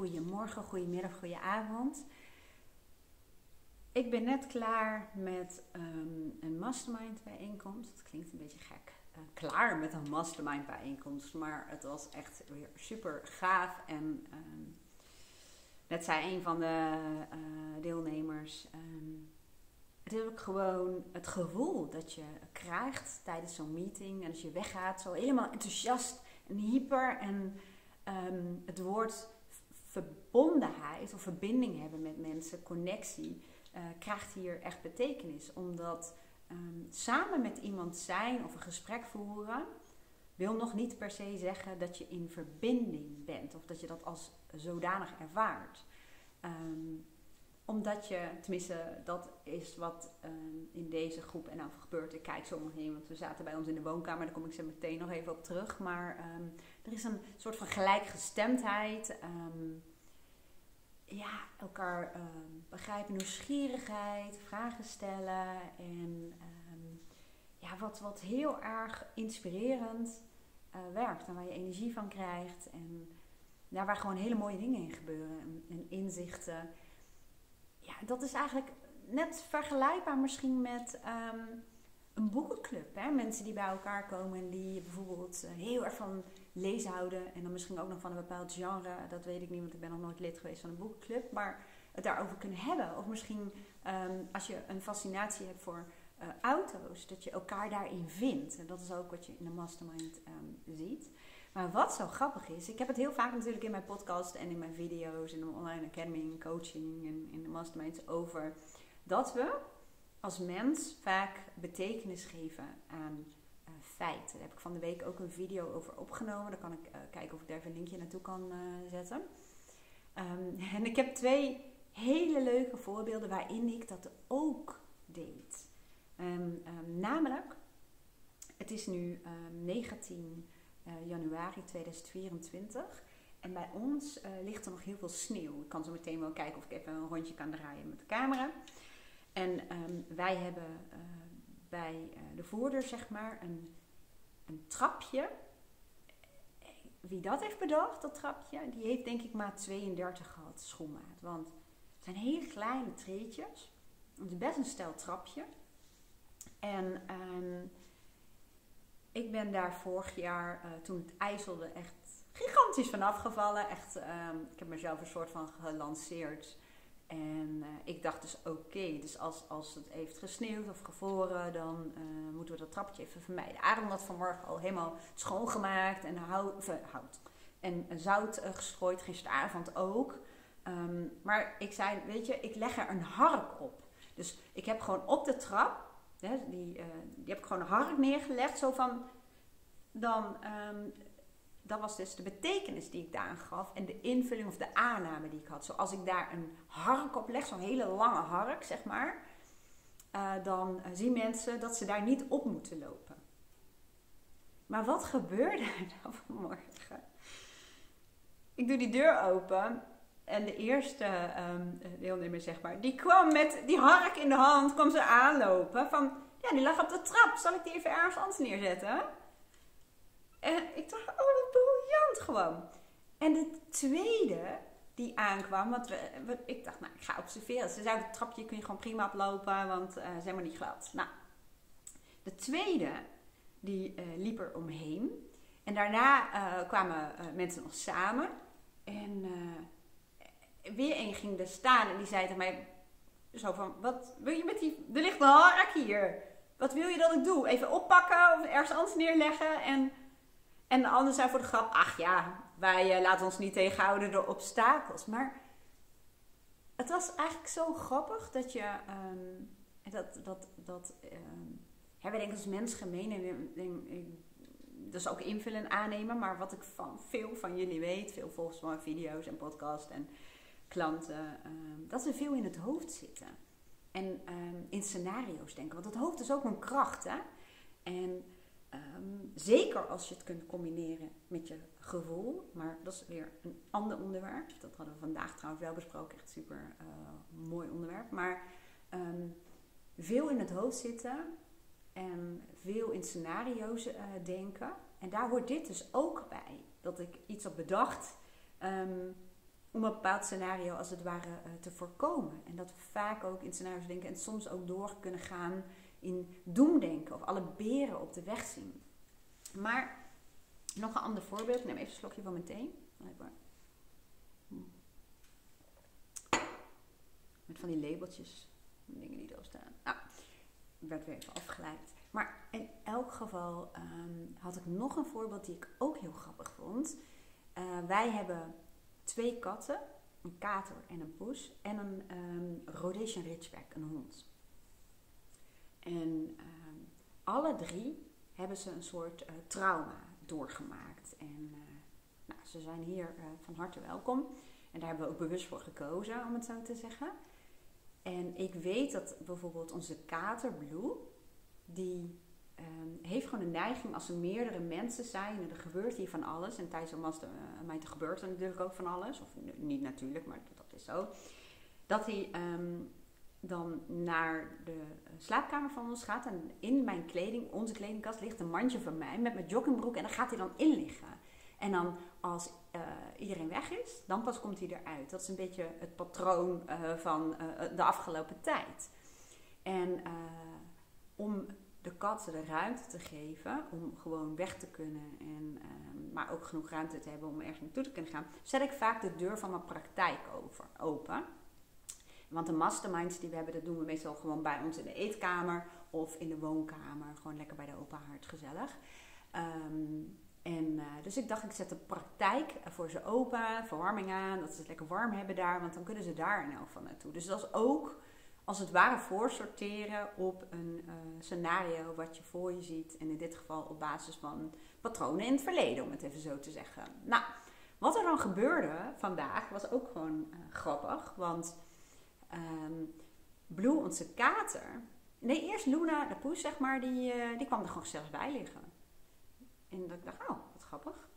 goedemorgen, goedemiddag, goedenavond. Ik ben net klaar met um, een mastermind bijeenkomst. Het klinkt een beetje gek. Uh, klaar met een mastermind bijeenkomst. Maar het was echt weer super gaaf. En um, net zei een van de uh, deelnemers. Um, het is ook gewoon het gevoel dat je krijgt tijdens zo'n meeting. En als je weggaat, zo helemaal enthousiast en hyper. En het woord verbondenheid of verbinding hebben met mensen, connectie, uh, krijgt hier echt betekenis. Omdat um, samen met iemand zijn of een gesprek voeren, wil nog niet per se zeggen dat je in verbinding bent of dat je dat als zodanig ervaart. Um, omdat je, tenminste, dat is wat um, in deze groep en nou gebeurt. Ik kijk zo omheen, want we zaten bij ons in de woonkamer, daar kom ik zo meteen nog even op terug. Maar er is een soort van gelijkgestemdheid. Um, ja, elkaar begrijpen, nieuwsgierigheid, vragen stellen. En ja, wat, wat heel erg inspirerend uh, werkt en waar je energie van krijgt. En ja, waar gewoon hele mooie dingen in gebeuren en, en inzichten ja, dat is eigenlijk net vergelijkbaar misschien met ehm, een boekenclub. Hè? Mensen die bij elkaar komen en die bijvoorbeeld eh, heel erg van lezen houden. En dan misschien ook nog van een bepaald genre. Dat weet ik niet, want ik ben nog nooit lid geweest van een boekenclub. Maar het daarover kunnen hebben. Of misschien um, als je een fascinatie hebt voor uh, auto's. Dat je elkaar daarin vindt. En dat is ook wat je in de mastermind um, ziet. Maar wat zo grappig is, ik heb het heel vaak natuurlijk in mijn podcast en in mijn video's, in de online academy, coaching en in de masterminds over dat we als mens vaak betekenis geven aan feiten. Daar heb ik van de week ook een video over opgenomen. Daar kan ik uh, kijken of ik daar even een linkje naartoe kan uh, zetten. Um, en ik heb twee hele leuke voorbeelden waarin ik dat ook deed. Um, um, namelijk, het is nu 19 uh, januari 2024. En bij ons ligt er nog heel veel sneeuw. Ik kan zo meteen wel kijken of ik even een rondje kan draaien met de camera. En wij hebben bij de voordeur, zeg maar, een, een trapje. Wie dat heeft bedacht, dat trapje, die heeft denk ik maat 32 gehad, schoenmaat. Want het zijn hele kleine treetjes. Het is best een stel trapje. En um, ik ben daar vorig jaar, uh, toen het ijzelde, echt gigantisch van afgevallen. Echt, um, ik heb mezelf een soort van gelanceerd. En uh, ik dacht dus oké, dus als, als het heeft gesneeuwd of gevroren, dan uh, moeten we dat trapje even vermijden. Adam had vanmorgen al helemaal schoongemaakt en hout, hout en zout gestrooid, gisteravond ook. Um, maar ik zei, weet je, ik leg er een hark op. Dus ik heb gewoon op de trap die, uh, die heb ik gewoon een hark neergelegd. Zo van, dan, um, dat was dus de betekenis die ik daar gaf. En de invulling of de aanname die ik had. Zoals ik daar een hark op leg, zo'n hele lange hark, zeg maar. Uh, dan zien mensen dat ze daar niet op moeten lopen. Maar wat gebeurde er dan vanmorgen? Ik doe die deur open en de eerste um, deelnemer, zeg maar, die kwam met die hark in de hand, kwam ze aanlopen. Van, ja, die lag op de trap. Zal ik die even ergens anders neerzetten? En ik dacht, oh, wat briljant gewoon. En de tweede die aankwam, want we, ik dacht, nou, ik ga observeren. Ze zei, het trapje kun je gewoon prima oplopen, want uh, ze zijn maar niet glad. Nou, de tweede, die uh, liep er omheen. En daarna uh, kwamen mensen nog samen. En weer een ging er staan en die zei tegen mij zo van, wat wil je met die, er ligt een harak hier. Wat wil je dat ik doe? Even oppakken of ergens anders neerleggen? En, en de ander zei voor de grap, ach ja, wij uh, laten ons niet tegenhouden door obstakels. Maar het was eigenlijk zo grappig dat je, um, dat, dat, dat um, ja, wij denken als mens gemeen en dus ook invullen en aannemen. Maar wat ik van veel van jullie weet, veel volgens mijn video's en podcasts en klanten, um, dat ze veel in het hoofd zitten. En in scenario's denken. Want het hoofd is ook een kracht. Hè? En zeker als je het kunt combineren met je gevoel. Maar dat is weer een ander onderwerp. Dat hadden we vandaag trouwens wel besproken. Echt super uh, mooi onderwerp. Maar veel in het hoofd zitten. En veel in scenario's uh, denken. En daar hoort dit dus ook bij. Dat ik iets had bedacht. Um, om een bepaald scenario als het ware eh, te voorkomen. En dat we vaak ook in scenario's denken en soms ook door kunnen gaan in doemdenken of alle beren op de weg zien. Maar nog een ander voorbeeld. Ik neem even een slokje van mijn thee. Met van die labeltjes, dingen die erop staan. Nou, werd weer even afgeleid. Maar in elk geval ehm, had ik nog een voorbeeld die ik ook heel grappig vond. Uh, wij hebben twee katten, een kater en een poes, en een um, Rhodesian Ridgeback, een hond. En ehm, alle drie hebben ze een soort uh, trauma doorgemaakt. En uh, nou, ze zijn hier van harte welkom. En daar hebben we ook bewust voor gekozen, om het zo te zeggen. En ik weet dat bijvoorbeeld onze kater Blue, die um, heeft gewoon een neiging als er meerdere mensen zijn en er gebeurt hier van alles. En tijdens een uh, gebeurt er natuurlijk ook van alles. Of niet natuurlijk, maar dat is zo. Dat hij um, dan naar de eh, slaapkamer van ons gaat. En in mijn kleding, onze kledingkast, ligt een mandje van mij met mijn joggingbroek. En daar gaat hij dan in liggen. En dan als uh, iedereen weg is, dan pas komt hij eruit. Dat is een beetje het patroon uh, van uh, de afgelopen tijd. En om de kat de ruimte te geven om gewoon weg te kunnen, en, maar ook genoeg ruimte te hebben om ergens naartoe te kunnen gaan, zet ik vaak de deur van mijn praktijk over, open. Want de masterminds die we hebben, dat doen we meestal gewoon bij ons in de eetkamer of in de woonkamer. Gewoon lekker bij de open haard, gezellig. Um, en, uh, dus ik dacht, ik zet de praktijk voor ze open, verwarming aan, dat ze het lekker warm hebben daar, want dan kunnen ze daar elk geval naartoe. Dus dat is ook als het ware voorsorteren op een uh, scenario wat je voor je ziet. En in dit geval op basis van patronen in het verleden, om het even zo te zeggen. Nou, wat er dan gebeurde vandaag was ook gewoon uh, grappig. Want um, Blue, onze kater. Nee, eerst Luna, de poes, zeg maar, die, uh, die kwam er gewoon zelfs bij liggen. En dat ik dacht, oh, wat grappig.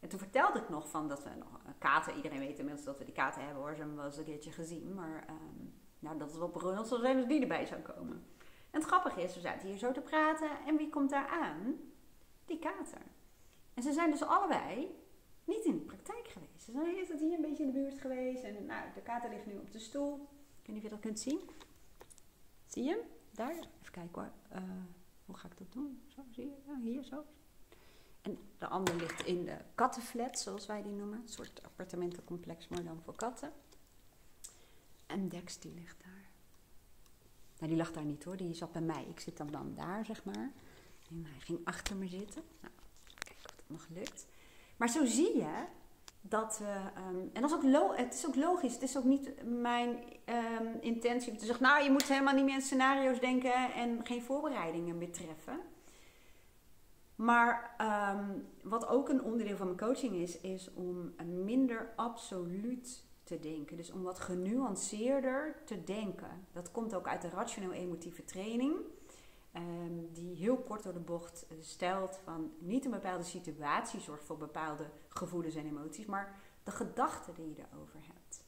En toen vertelde ik nog van dat we nog een kater, iedereen weet inmiddels dat we die kater hebben hoor, ze hebben wel eens een keertje gezien. Maar um, nou, dat is wel beroemd als even die erbij zou komen. En het grappige is, we zaten hier zo te praten en wie komt daar aan? Die kater. En ze zijn dus allebei niet in de praktijk geweest. Ze zijn eerst hier een beetje in de buurt geweest. En nou, de kater ligt nu op de stoel. Ik weet niet of je dat kunt zien. Zie je hem? Daar. Even kijken hoor. Uh, hoe ga ik dat doen? Zo, zie je? Ja, hier zo. En de ander ligt in de kattenflat, zoals wij die noemen. Een soort appartementencomplex, maar dan voor katten. En Dex die ligt daar. Nou, die lag daar niet hoor, die zat bij mij. Ik zit dan, dan daar, zeg maar. En hij ging achter me zitten. Nou, kijken of dat nog lukt. Maar zo zie je dat we. Um, en dat is ook het is ook logisch. Het is ook niet mijn um, intentie om te zeggen. Nou, je moet helemaal niet meer in scenario's denken en geen voorbereidingen meer treffen. Maar um, wat ook een onderdeel van mijn coaching is, is om minder absoluut te denken. Dus om wat genuanceerder te denken. Dat komt ook uit de rationeel-emotieve training. Um, die heel kort door de bocht eh, stelt van niet een bepaalde situatie zorgt voor bepaalde gevoelens en emoties, maar de gedachten die je erover hebt.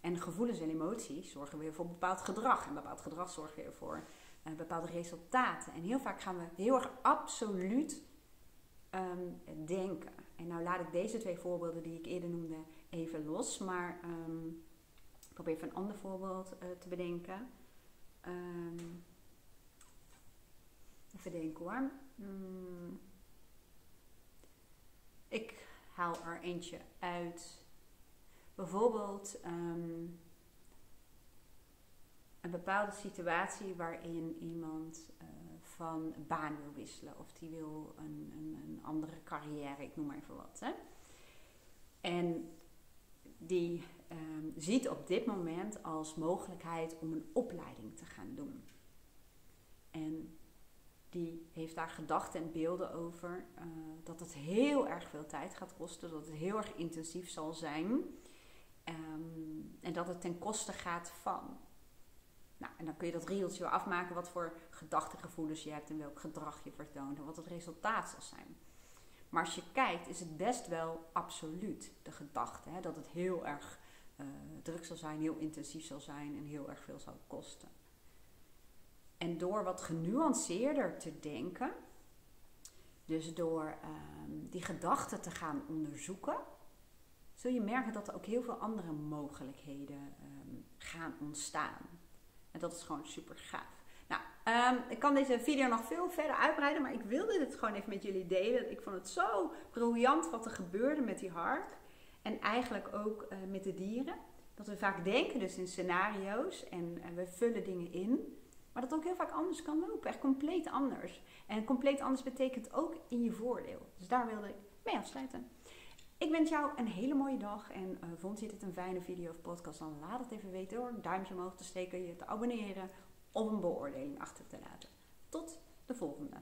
En gevoelens en emoties zorgen weer voor bepaald gedrag. En bepaald gedrag zorgt weer voor uh, bepaalde resultaten. En heel vaak gaan we heel erg absoluut um, denken. En nou laat ik deze twee voorbeelden die ik eerder noemde even los. Maar um, ik probeer even een ander voorbeeld uh, te bedenken. Even denken hoor. Mm. Ik haal er eentje uit. Bijvoorbeeld um, een bepaalde situatie waarin iemand uh, van baan wil wisselen of die wil een, een, een, andere carrière, ik noem maar even wat. Hè. En die um, ziet op dit moment als mogelijkheid om een opleiding te gaan doen. En die heeft daar gedachten en beelden over uh, dat het heel erg veel tijd gaat kosten, dat het heel erg intensief zal zijn um, en dat het ten koste gaat van. Nou, en dan kun je dat rieltje afmaken wat voor gedachtegevoelens je hebt en welk gedrag je vertoont en wat het resultaat zal zijn. Maar als je kijkt, is het best wel absoluut de gedachte hè, dat het heel erg uh, druk zal zijn, heel intensief zal zijn en heel erg veel zal kosten. En door wat genuanceerder te denken, dus door um, die gedachten te gaan onderzoeken, zul je merken dat er ook heel veel andere mogelijkheden ehm, gaan ontstaan. En dat is gewoon super gaaf. Nou, ehm, ik kan deze video nog veel verder uitbreiden, maar ik wilde dit gewoon even met jullie delen. Ik vond het zo briljant wat er gebeurde met die hark. En eigenlijk ook eh, met de dieren. Dat we vaak denken dus in scenario's en, en we vullen dingen in. Maar dat ook heel vaak anders kan lopen. Echt compleet anders. En compleet anders betekent ook in je voordeel. Dus daar wilde ik mee afsluiten. Ik wens jou een hele mooie dag. En uh, vond je dit een fijne video of podcast, dan laat het even weten door een duimpje omhoog te steken, je te abonneren of een beoordeling achter te laten. Tot de volgende.